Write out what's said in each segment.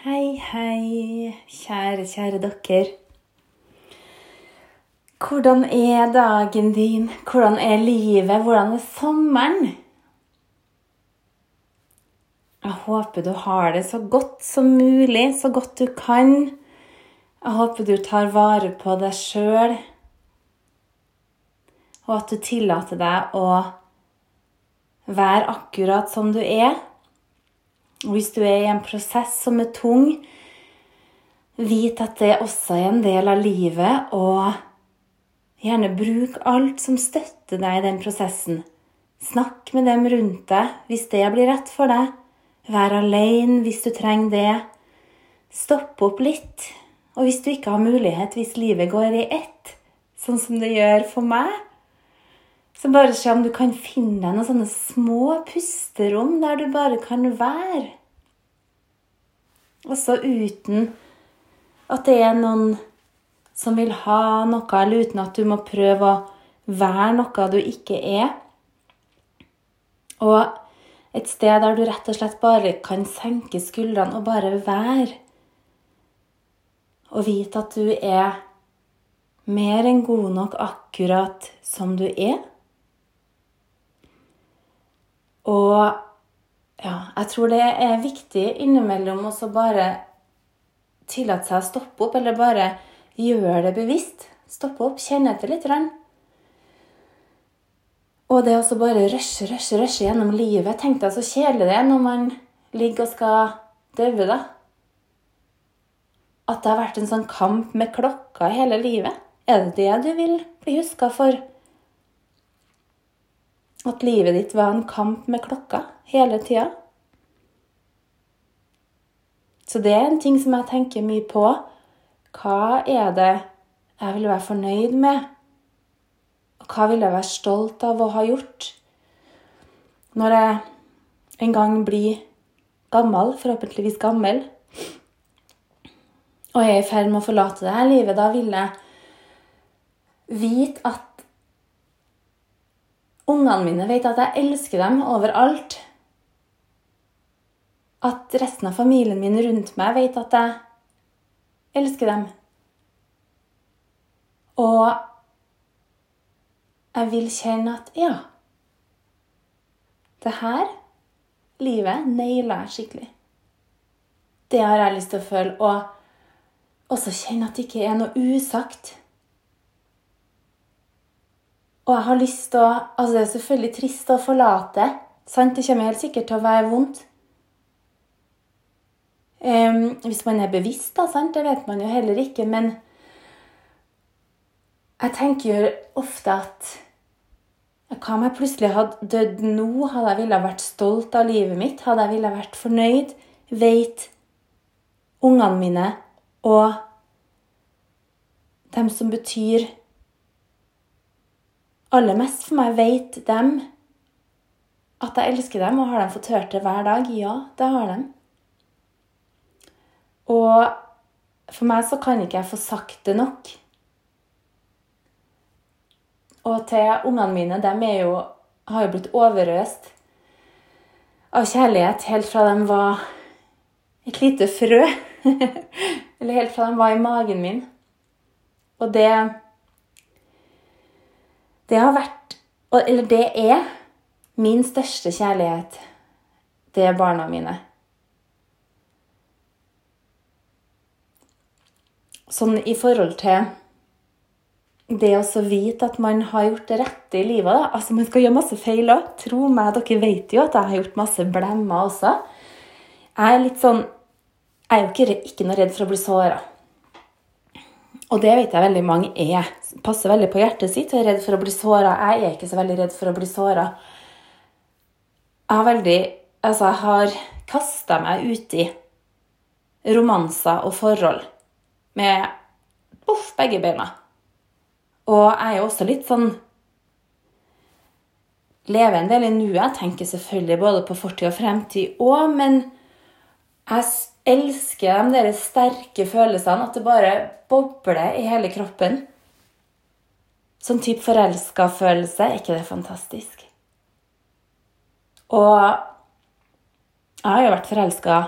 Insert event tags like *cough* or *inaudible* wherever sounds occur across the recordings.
Hei, hei, kjære, kjære dere. Hvordan er dagen din? Hvordan er livet? Hvordan er sommeren? Jeg håper du har det så godt som mulig, så godt du kan. Jeg håper du tar vare på deg sjøl, og at du tillater deg å være akkurat som du er. Hvis du er i en prosess som er tung, vit at det også er en del av livet, og gjerne bruk alt som støtter deg i den prosessen. Snakk med dem rundt deg hvis det blir rett for deg. Vær alene hvis du trenger det. Stopp opp litt. Og hvis du ikke har mulighet, hvis livet går i ett, sånn som det gjør for meg, så bare se om du kan finne deg noen sånne små pusterom der du bare kan være. Også uten at det er noen som vil ha noe, eller uten at du må prøve å være noe du ikke er. Og et sted der du rett og slett bare kan senke skuldrene og bare være. Og vite at du er mer enn god nok akkurat som du er. Og ja, jeg tror det er viktig innimellom å bare tillate seg å stoppe opp, eller bare gjøre det bevisst. Stoppe opp, kjenne etter litt. Og det å bare rushe, rushe, rushe gjennom livet Tenk deg så kjedelig det er når man ligger og skal daue, da. At det har vært en sånn kamp med klokka hele livet. Er det det du vil bli huska for? At livet ditt var en kamp med klokka hele tida. Så det er en ting som jeg tenker mye på. Hva er det jeg vil være fornøyd med? Og hva vil jeg være stolt av å ha gjort? Når jeg en gang blir gammel, forhåpentligvis gammel, og jeg er i ferd med å forlate det her livet, da vil jeg vite at Ungene mine vet at jeg elsker dem overalt. At resten av familien min rundt meg vet at jeg elsker dem. Og jeg vil kjenne at ja Det her livet naila jeg skikkelig. Det har jeg lyst til å føle. Og også kjenne at det ikke er noe usagt. Og jeg har lyst til å Altså, det er selvfølgelig trist å forlate. Sant? Det kommer helt sikkert til å være vondt. Um, hvis man er bevisst, da, sant? Det vet man jo heller ikke. Men jeg tenker jo ofte at hva om jeg plutselig hadde dødd nå? Hadde jeg ville vært stolt av livet mitt? Hadde jeg ville vært fornøyd? Veit ungene mine og dem som betyr aller mest for meg, vet dem at jeg elsker dem, og har de fått hørt det hver dag? Ja, det har de. Og for meg så kan ikke jeg få sagt det nok. Og til ungene mine, de jo, har jo blitt overøst av kjærlighet helt fra de var et lite frø. *laughs* Eller helt fra de var i magen min. Og det det har vært Eller det er min største kjærlighet. Det er barna mine. Sånn i forhold til det å vite at man har gjort det rette i livet. Da. Altså, Man skal gjøre masse feil òg. Tro meg, dere vet jo at jeg har gjort masse blemmer også. Jeg er litt sånn Jeg er jo ikke, ikke noe redd for å bli såra. Og det vet jeg veldig mange er. Passer veldig på hjertet sitt og er redd for å bli såra. Jeg er ikke så veldig redd for å bli såra. Jeg har veldig Altså, jeg har kasta meg uti romanser og forhold med poff, begge beina. Og jeg er jo også litt sånn Lever en del i nuet. Jeg tenker selvfølgelig både på fortid og fremtid òg, men jeg elsker de der sterke følelsene. At det bare bobler i hele kroppen. Sånn type forelska-følelse. Er ikke det fantastisk? Og jeg har jo vært forelska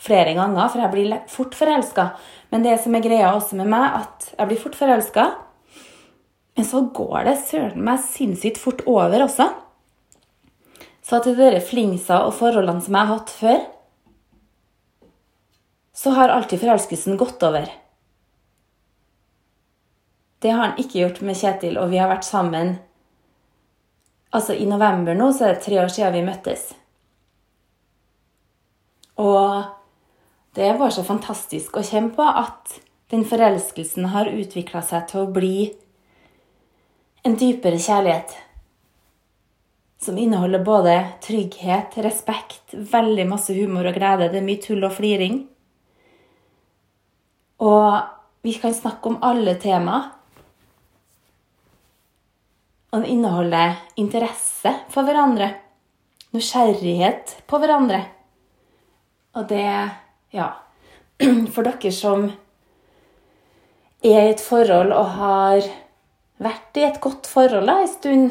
flere ganger, for jeg blir fort forelska. Men det som er greia også med meg, at jeg blir fort forelska, men så går det søren meg sinnssykt fort over også. Så til dere flingsa og forholdene som jeg har hatt før, så har alltid forelskelsen gått over. Det har han ikke gjort med Kjetil, og vi har vært sammen Altså, i november nå så er det tre år siden vi møttes. Og det er bare så fantastisk å kjenne på at den forelskelsen har utvikla seg til å bli en dypere kjærlighet. Som inneholder både trygghet, respekt, veldig masse humor og glede. Det er mye tull og fliring. Og vi kan snakke om alle tema. Og den inneholder interesse for hverandre. Nysgjerrighet på hverandre. Og det Ja. *clears throat* For dere som er i et forhold og har vært i et godt forhold en stund,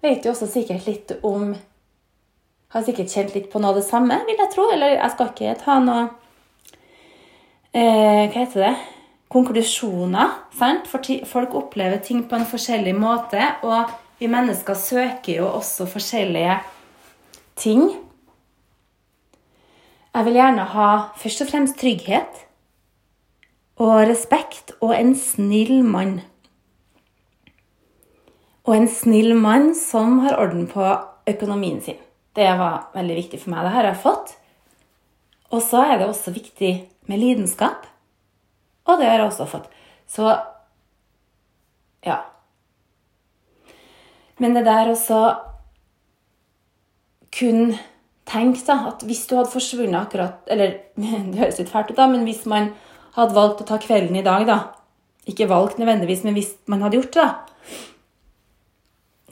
vet jo også sikkert litt om Har sikkert kjent litt på noe av det samme, vil jeg tro. Eller jeg skal ikke ta noe eh, Hva heter det? Konklusjoner. sant? For folk opplever ting på en forskjellig måte. Og vi mennesker søker jo også forskjellige ting. Jeg vil gjerne ha først og fremst trygghet og respekt og en snill mann. Og en snill mann som har orden på økonomien sin. Det var veldig viktig for meg. Det har jeg fått. Og så er det også viktig med lidenskap. Og det har jeg også fått. Så ja. Men det der også kun Tenk da, at hvis du hadde forsvunnet akkurat Eller *laughs* det høres litt fælt ut, da, men hvis man hadde valgt å ta kvelden i dag, da Ikke valgt nødvendigvis, men hvis man hadde gjort det, da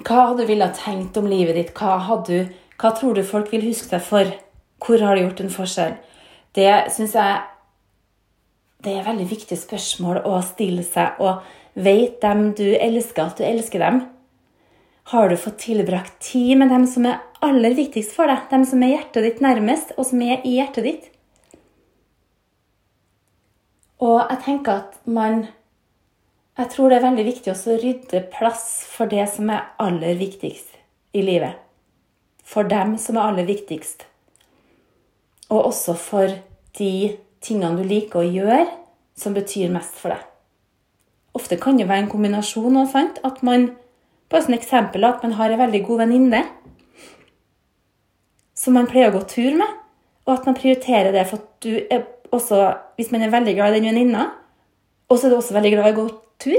Hva hadde du ville tenkt om livet ditt? Hva, hadde, hva tror du folk vil huske deg for? Hvor har du gjort en forskjell? Det syns jeg det er veldig viktige spørsmål å stille seg. Og vet dem du elsker, at du elsker dem? Har du fått tilbrakt tid med dem som er aller viktigst for deg? Dem som er hjertet ditt nærmest, og som er i hjertet ditt? Og jeg tenker at man Jeg tror det er veldig viktig å rydde plass for det som er aller viktigst i livet. For dem som er aller viktigst. Og også for de tingene du liker å gjøre, som betyr mest for deg. Ofte kan det være en kombinasjon også, sant? At man bare som eksempel at man har en veldig god venninne som man pleier å gå tur med, og at man prioriterer det for at du er også, hvis man er veldig glad i den venninna, og så er du også veldig glad i å gå tur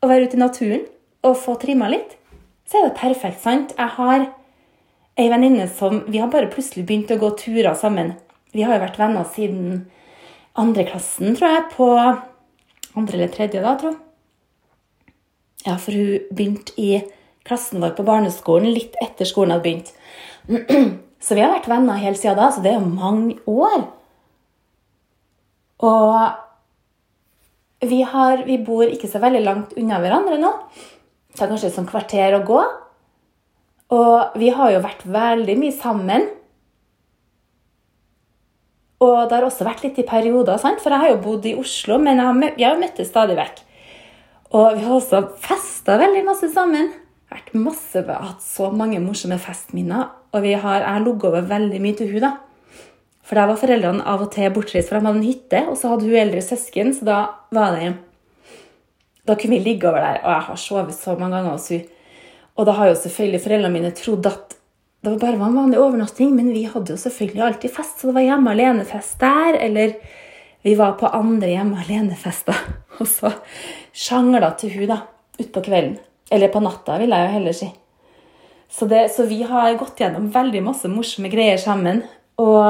og være ute i naturen og få trimma litt, så er det perfekt, sant? Jeg har ei venninne som Vi har bare plutselig begynt å gå turer sammen. Vi har jo vært venner siden andre klassen, tror jeg, på andre eller tredje da, tror jeg. Ja, for hun begynte i klassen vår på barneskolen litt etter skolen hadde begynt. *clears throat* Så vi har vært venner helt siden da, så det er jo mange år. Og vi, har, vi bor ikke så veldig langt unna hverandre nå. Det er kanskje et sånt kvarter å gå. Og vi har jo vært veldig mye sammen. Og det har også vært litt i perioder, sant? for jeg har jo bodd i Oslo, men jeg har jo det stadig vekk. Og vi har også festa veldig masse sammen. Vært masse, hatt så mange morsomme festminner. Og vi har, jeg har ligget over veldig mye til hun da. For da var foreldrene av og til bortreist, for de hadde en hytte, og så hadde hun eldre søsken, så da var det Da kunne vi ligge over der, og jeg har sovet så mange ganger hos hun. Og da har jo selvfølgelig foreldrene mine trodd at det var bare en vanlig overnatting, men vi hadde jo selvfølgelig alltid fest, så det var hjemme alene-fest der, eller vi var på andre hjemme alene-fester. *laughs* Og så sjangla til hun da, utpå kvelden. Eller på natta, vil jeg jo heller si. Så, det, så, vi har gått gjennom veldig masse morsomme greier sammen. Og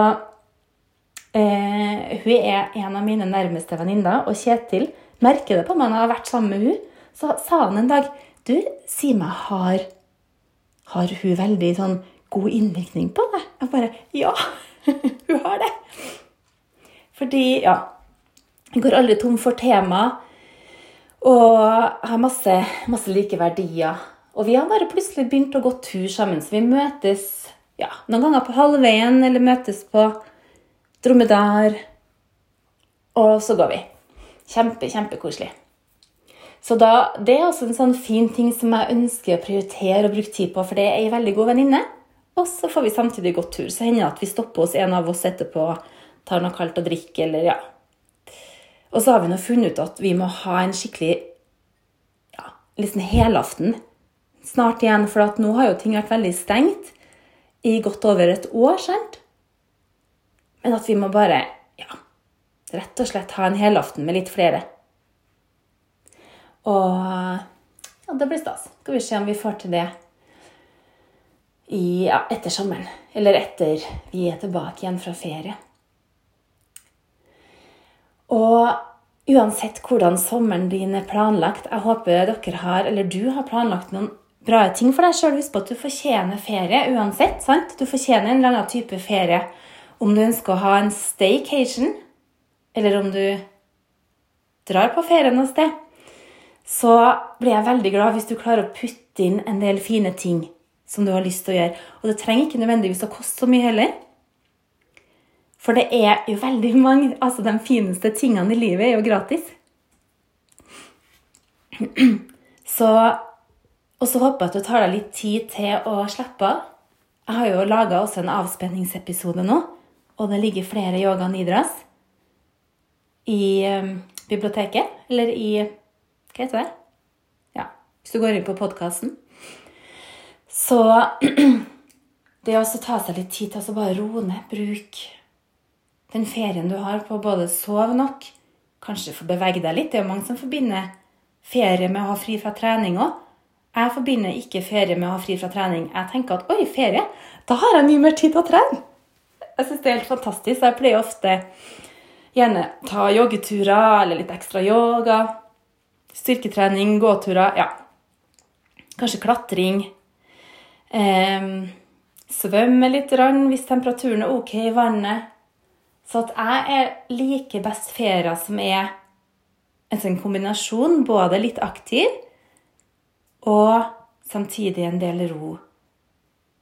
eh, hun er en av mine nærmeste venninner, og Kjetil merker det på meg når jeg har vært sammen med hun. Så sa han en dag Du, si meg, har, har hun veldig sånn god innvirkning på det? Jeg bare Ja, *laughs* hun har det. Fordi, ja Jeg går aldri tom for tema. Og har masse, masse like verdier. Og vi har bare plutselig begynt å gå tur sammen. Så vi møtes ja, noen ganger på halvveien, eller møtes på dromedar. Og så går vi. Kjempe, kjempekoselig. Så da, Det er også en sånn fin ting som jeg ønsker å prioritere og bruke tid på, for det er ei veldig god venninne. Og så får vi samtidig gått tur. Så hender det at vi stopper hos en av oss etterpå, tar noe kaldt å drikke, eller ja. Og så har vi nå funnet ut at vi må ha en skikkelig ja, liksom helaften snart igjen. For at nå har jo ting vært veldig stengt i godt over et år, sant? Men at vi må bare, ja, rett og slett ha en helaften med litt flere. Og ja, det blir stas. Skal vi se om vi får til det i, ja, etter sommeren. Eller etter vi er tilbake igjen fra ferie. Og uansett hvordan sommeren din er planlagt, jeg håper dere har, eller du har planlagt noen bra ting for deg sjøl. Husk på at du fortjener ferie uansett. sant? Du fortjener en eller annen type ferie. Om du ønsker å ha en staycation, eller om du drar på ferie noe sted så blir jeg veldig glad hvis du klarer å putte inn en del fine ting som du har lyst til å gjøre. Og det trenger ikke nødvendigvis å koste så mye heller. For det er jo veldig *laughs* mange Altså, de fineste tingene i livet er jo gratis. *clears throat* Så Og så håper jeg at du tar deg litt tid til å slappe av. Jeg har jo laga også en avspenningsepisode nå, og det ligger flere yoga nidras i um, biblioteket. Eller i hva heter det? Ja, hvis du går inn på podkasten. Så *clears throat* det å ta seg litt tid til å bare roe ned, bruk den ferien du har på både sove nok, kanskje få bevege deg litt. Det er jo mange som forbinder ferie med å ha fri fra trening òg. Jeg forbinder ikke ferie med å ha fri fra trening. Jeg tenker at oi, ferie, da har jeg mye mer tid til å trene. Jeg syns det er helt fantastisk. Jeg pleier ofte gjerne ta joggeturer eller litt ekstra yoga. Styrketrening, gåturer, ja. Kanskje klatring. Eh, svømme litt hvis temperaturen er ok i vannet. Så at jeg er like best ferier som er en sånn kombinasjon, både litt aktiv og samtidig en del ro.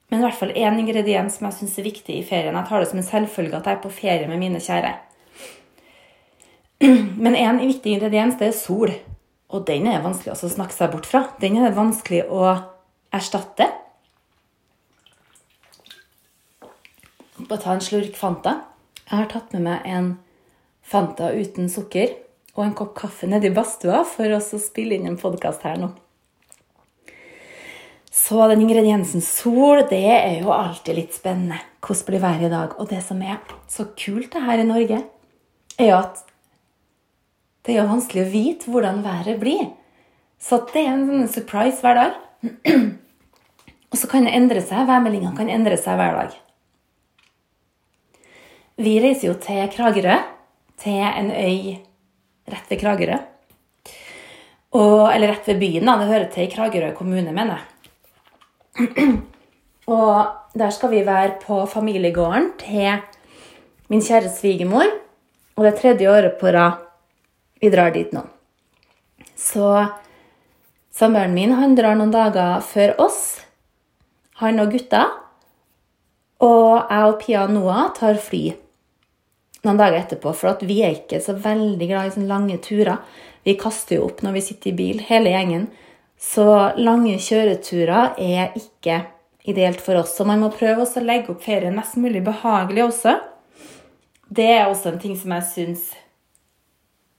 Men i hvert fall én ingrediens som jeg syns er viktig i ferien. Jeg tar det som en selvfølge at jeg er på ferie med mine kjære. *clears throat* Men en viktig ingrediens det er sol. Og den er vanskelig å snakke seg bort fra. Den er det vanskelig å erstatte. Bare ta en slurk Fanta. Jeg har tatt med meg en Fanta uten sukker og en kopp kaffe nedi badstua for å spille inn en podkast her nå. Så den ingrediensen sol, det er jo alltid litt spennende. Hvordan blir været i dag? Og det som er så kult det her i Norge, er jo at det er vanskelig å vite hvordan været blir. Så det er en sånn surprise hver dag. *clears throat* Og så kan det endre seg. Værmeldingene kan endre seg hver dag. Vi reiser jo til Kragerø, til en øy rett ved Kragerø. Og, eller rett ved byen, da. Det hører til i Kragerø kommune, mener jeg. *clears throat* Og der skal vi være på familiegården til min kjære svigermor. Og det er tredje året på rad vi drar dit nå. Så samboeren min han drar noen dager før oss, han og gutta. Og jeg og Pia Noah tar fly noen dager etterpå, for vi er ikke så veldig glad i sånne lange turer. Vi kaster jo opp når vi sitter i bil, hele gjengen. Så lange kjøreturer er ikke ideelt for oss. Så man må prøve å legge opp ferien mest mulig behagelig også. Det er også en ting som jeg syns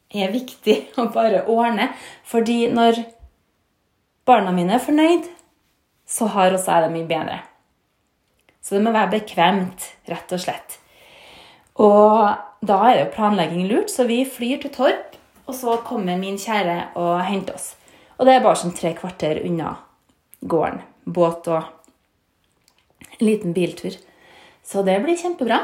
er viktig *laughs* å bare ordne. Fordi når barna mine er fornøyd, så har også jeg det mye bedre. Så det må være bekvemt, rett og slett. Og da er jo planlegging lurt, så vi flyr til Torp, og så kommer min kjære og henter oss. Og det er bare sånn tre kvarter unna gården. Båt og en liten biltur. Så det blir kjempebra.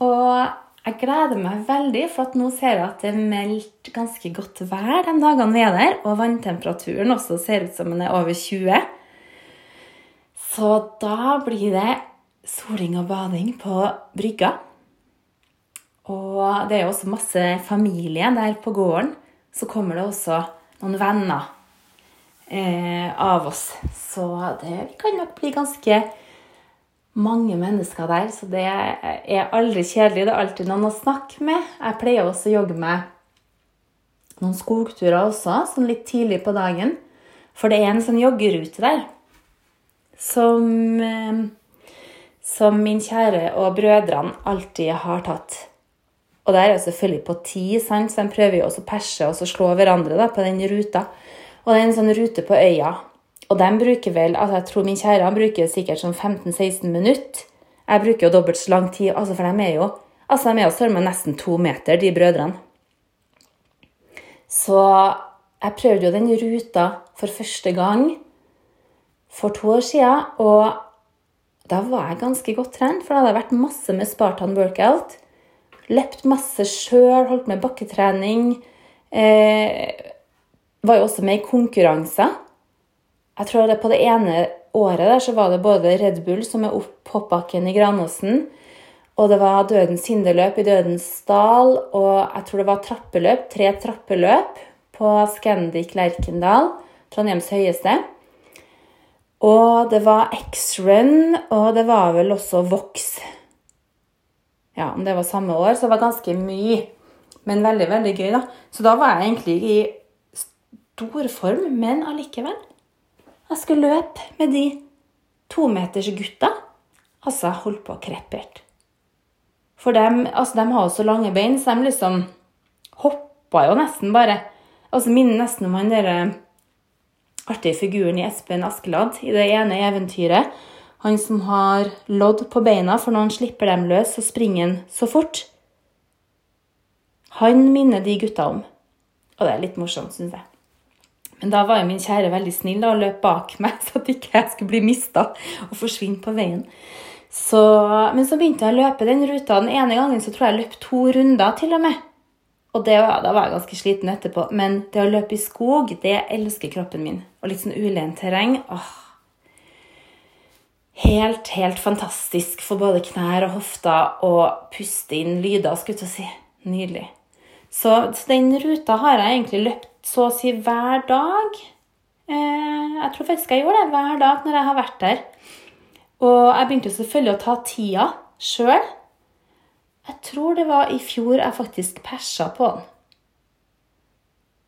Og jeg gleder meg veldig, for nå ser jeg at det er meldt ganske godt vær de dagene vi er der. Og vanntemperaturen også ser ut som den er over 20. Så da blir det soling og bading på brygga. Og det er jo også masse familie der på gården. Så kommer det også noen venner eh, av oss. Så det kan nok bli ganske mange mennesker der, så det er aldri kjedelig. Det er alltid noen å snakke med. Jeg pleier også å jogge med noen skogturer også, sånn litt tidlig på dagen. For det er en sånn joggerute der som, eh, som min kjære og brødrene alltid har tatt. Og det er jo selvfølgelig på ti, sant? så de prøver jo også å perse og slå hverandre da, på den ruta. Og det er en sånn rute på øya. Og de bruker vel altså Jeg tror min kjære han bruker sikkert sånn 15-16 minutter. Jeg bruker jo dobbelt så lang tid, altså for de er jo altså de er jo større nesten to meter, de brødrene. Så jeg prøvde jo den ruta for første gang for to år siden, og da var jeg ganske godt trent, for da hadde vært masse med Spartan workout. Løpt masse sjøl, holdt med bakketrening. Eh, var jo også med i konkurranser. Jeg tror det på det ene året der så var det både Red Bull, som er opp hoppbakken i Granåsen, og det var Dødens hinderløp i Dødens dal, og jeg tror det var trappeløp, tre trappeløp på Scandic Lerkendal, Trondheims høyeste. Og det var X-Run, og det var vel også Vox. Ja, om det var samme år, så det var ganske mye. Men veldig, veldig gøy, da. Så da var jeg egentlig i stor form, men allikevel. Jeg skulle løpe med de tometersgutta. Altså, jeg holdt på å krepere. For de, altså, har jo så lange bein, så de liksom hoppa jo nesten bare. Altså, minner nesten om han derre artige figuren i Espen Askeladd i det ene eventyret. Han som har lodd på beina, for når han slipper dem løs, så springer han så fort. Han minner de gutta om. Og det er litt morsomt, syns jeg. Men da var jo min kjære veldig snill da, og løp bak *laughs* meg, så at ikke jeg skulle bli mista og forsvinne på veien. Så, men så begynte jeg å løpe den ruta. Den ene gangen så tror jeg jeg løp to runder, til og med. Og det, da var jeg ganske sliten etterpå. Men det å løpe i skog, det elsker kroppen min. Og litt sånn ulendt terreng. åh. Helt, helt fantastisk for både knær og hofter å puste inn lyder, skulle jeg si. Nydelig. Så, så, den ruta har jeg egentlig løpt så å si hver dag. Eh, jeg tror faktisk jeg gjorde det hver dag når jeg har vært der. Og jeg begynte selvfølgelig å ta tida sjøl. Jeg tror det var i fjor jeg faktisk persa på den.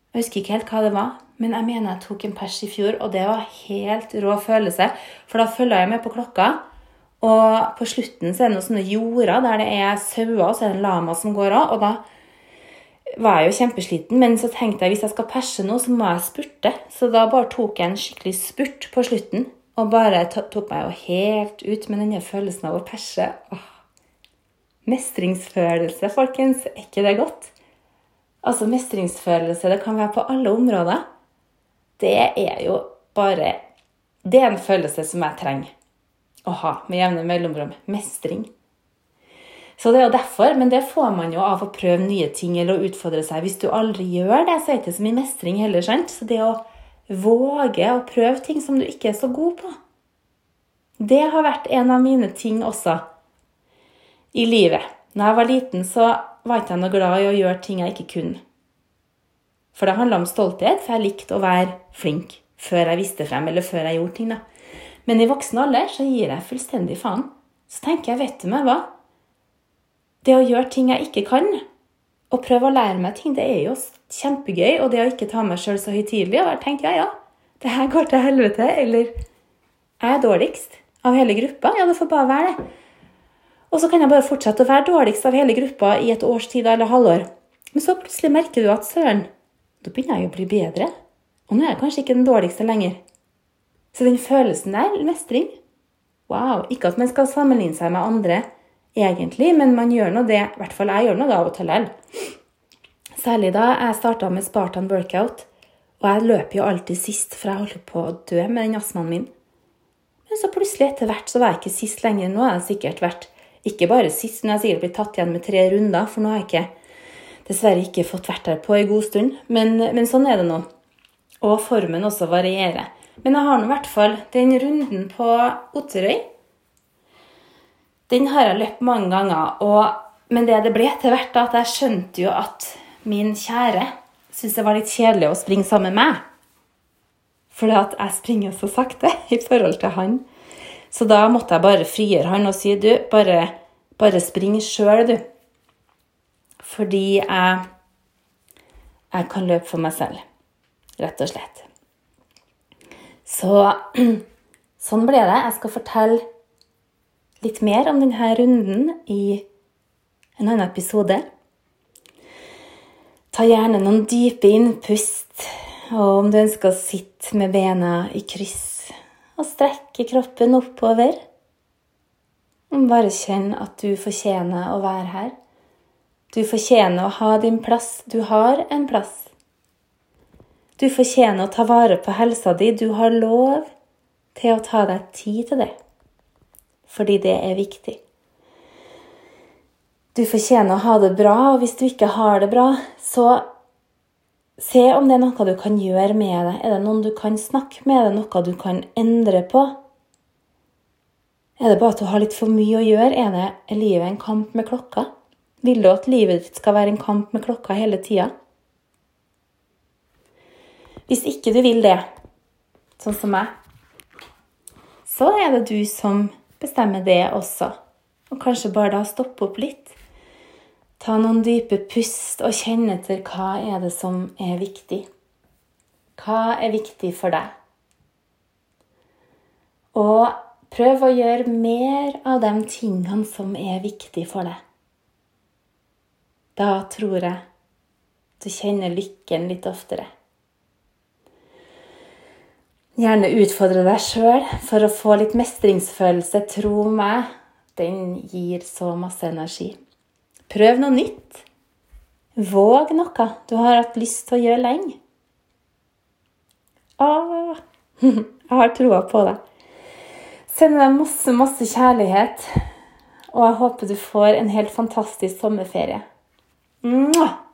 Jeg husker ikke helt hva det var, men jeg mener jeg tok en pers i fjor, og det var helt rå følelse. For da følger jeg med på klokka, og på slutten så er det noen sånne jorder der det er sauer, og så er det en lama som går av. Og da var jeg jo kjempesliten, men så tenkte jeg hvis jeg skal perse nå, så må jeg spurte. Så da bare tok jeg en skikkelig spurt på slutten, og bare tok meg jo helt ut med denne følelsen av å perse. Åh. Mestringsfølelse, folkens, er ikke det godt? Altså, mestringsfølelse, det kan være på alle områder. Det er jo bare Det er en følelse som jeg trenger å ha med jevne mellomrom. Mestring. Så det er jo derfor, men det får man jo av å prøve nye ting eller å utfordre seg. Hvis du aldri gjør det, så er det ikke så mye mestring heller. sant? Så det å våge å prøve ting som du ikke er så god på, det har vært en av mine ting også i livet. Når jeg var liten, så var ikke jeg noe glad i å gjøre ting jeg ikke kunne. For det handla om stolthet, for jeg likte å være flink før jeg visste frem, eller før jeg gjorde ting. da. Men i voksen alder så gir jeg fullstendig faen. Så tenker jeg, vet du meg hva? Det å gjøre ting jeg ikke kan, og prøve å lære meg ting, det er jo kjempegøy. Og det å ikke ta meg sjøl så høytidelig og tenke ja, ja, det her går til helvete, eller jeg er dårligst av hele gruppa. Ja, det får bare være det. Og så kan jeg bare fortsette å være dårligst av hele gruppa i et års tid eller halvår. Men så plutselig merker du at søren, da begynner jeg å bli bedre. Og nå er jeg kanskje ikke den dårligste lenger. Så den følelsen der, mestring Wow. Ikke at man skal sammenligne seg med andre, egentlig, men man gjør nå det. I hvert fall jeg gjør nå det av og til. Særlig da jeg starta med Spartan workout. Og jeg løper jo alltid sist, for jeg holder på å dø med den astmaen min. Men så plutselig, etter hvert, så var jeg ikke sist lenger. Nå har jeg sikkert vært ikke bare sist, men jeg har sikkert blitt tatt igjen med tre runder, for nå har jeg ikke, dessverre ikke fått vært der på en god stund. Men, men sånn er det nå. Og formen også varierer. Men jeg har nå i hvert fall den runden på Otterøy. Den har jeg løpt mange ganger. Og, men det det ble til hvert, da, at jeg skjønte jo at min kjære syntes det var litt kjedelig å springe sammen med meg. Fordi at jeg springer så sakte i forhold til han. Så da måtte jeg bare frigjøre han og si du, bare, bare spring sjøl, du. Fordi jeg, jeg kan løpe for meg selv, rett og slett. Så *clears throat* sånn ble det. Jeg skal fortelle litt mer om denne runden i en annen episode. Ta gjerne noen dype innpust, og om du ønsker å sitte med bena i kryss og strekke kroppen oppover Bare kjenn at du fortjener å være her. Du fortjener å ha din plass. Du har en plass. Du fortjener å ta vare på helsa di. Du har lov til å ta deg tid til det. Fordi det er viktig. Du fortjener å ha det bra, og hvis du ikke har det bra, så se om det er noe du kan gjøre med det. Er det noen du kan snakke med? Er det noe du kan endre på? Er det bare at du har litt for mye å gjøre? Er, det, er livet en kamp med klokka? Vil du at livet ditt skal være en kamp med klokka hele tida? Hvis ikke du vil det, sånn som meg, så er det du som bestemmer det også. Og kanskje bare da stoppe opp litt Ta noen dype pust og kjenne etter hva er det som er viktig. Hva er viktig for deg? Og prøv å gjøre mer av de tingene som er viktig for deg. Da tror jeg du kjenner lykken litt oftere. Gjerne utfordre deg sjøl for å få litt mestringsfølelse. Tro meg, den gir så masse energi. Prøv noe nytt. Våg noe du har hatt lyst til å gjøre lenge. Åh, *laughs* jeg har troa på deg. Sender deg masse, masse kjærlighet. Og jeg håper du får en helt fantastisk sommerferie. Mwah!